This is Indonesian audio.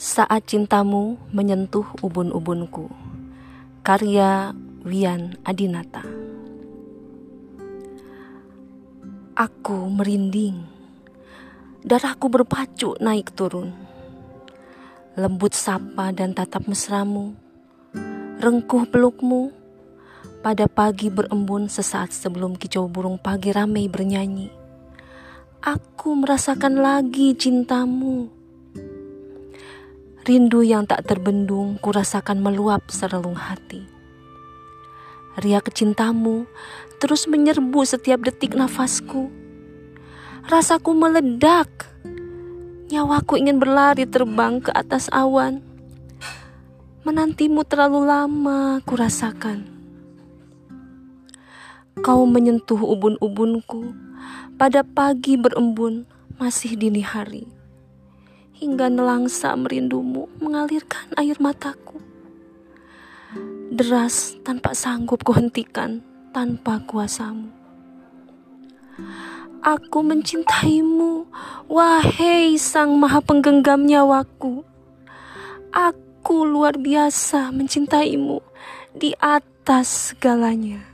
Saat cintamu menyentuh ubun-ubunku. Karya Wian Adinata. Aku merinding. Darahku berpacu naik turun. Lembut sapa dan tatap mesramu. Rengkuh pelukmu. Pada pagi berembun sesaat sebelum kicau burung pagi ramai bernyanyi. Aku merasakan lagi cintamu Rindu yang tak terbendung kurasakan meluap serelung hati. Riak cintamu terus menyerbu setiap detik nafasku. Rasaku meledak. Nyawaku ingin berlari terbang ke atas awan. Menantimu terlalu lama kurasakan. Kau menyentuh ubun-ubunku pada pagi berembun masih dini hari hingga nelangsa merindumu mengalirkan air mataku. Deras tanpa sanggup kuhentikan tanpa kuasamu. Aku mencintaimu, wahai sang maha penggenggam nyawaku. Aku luar biasa mencintaimu di atas segalanya.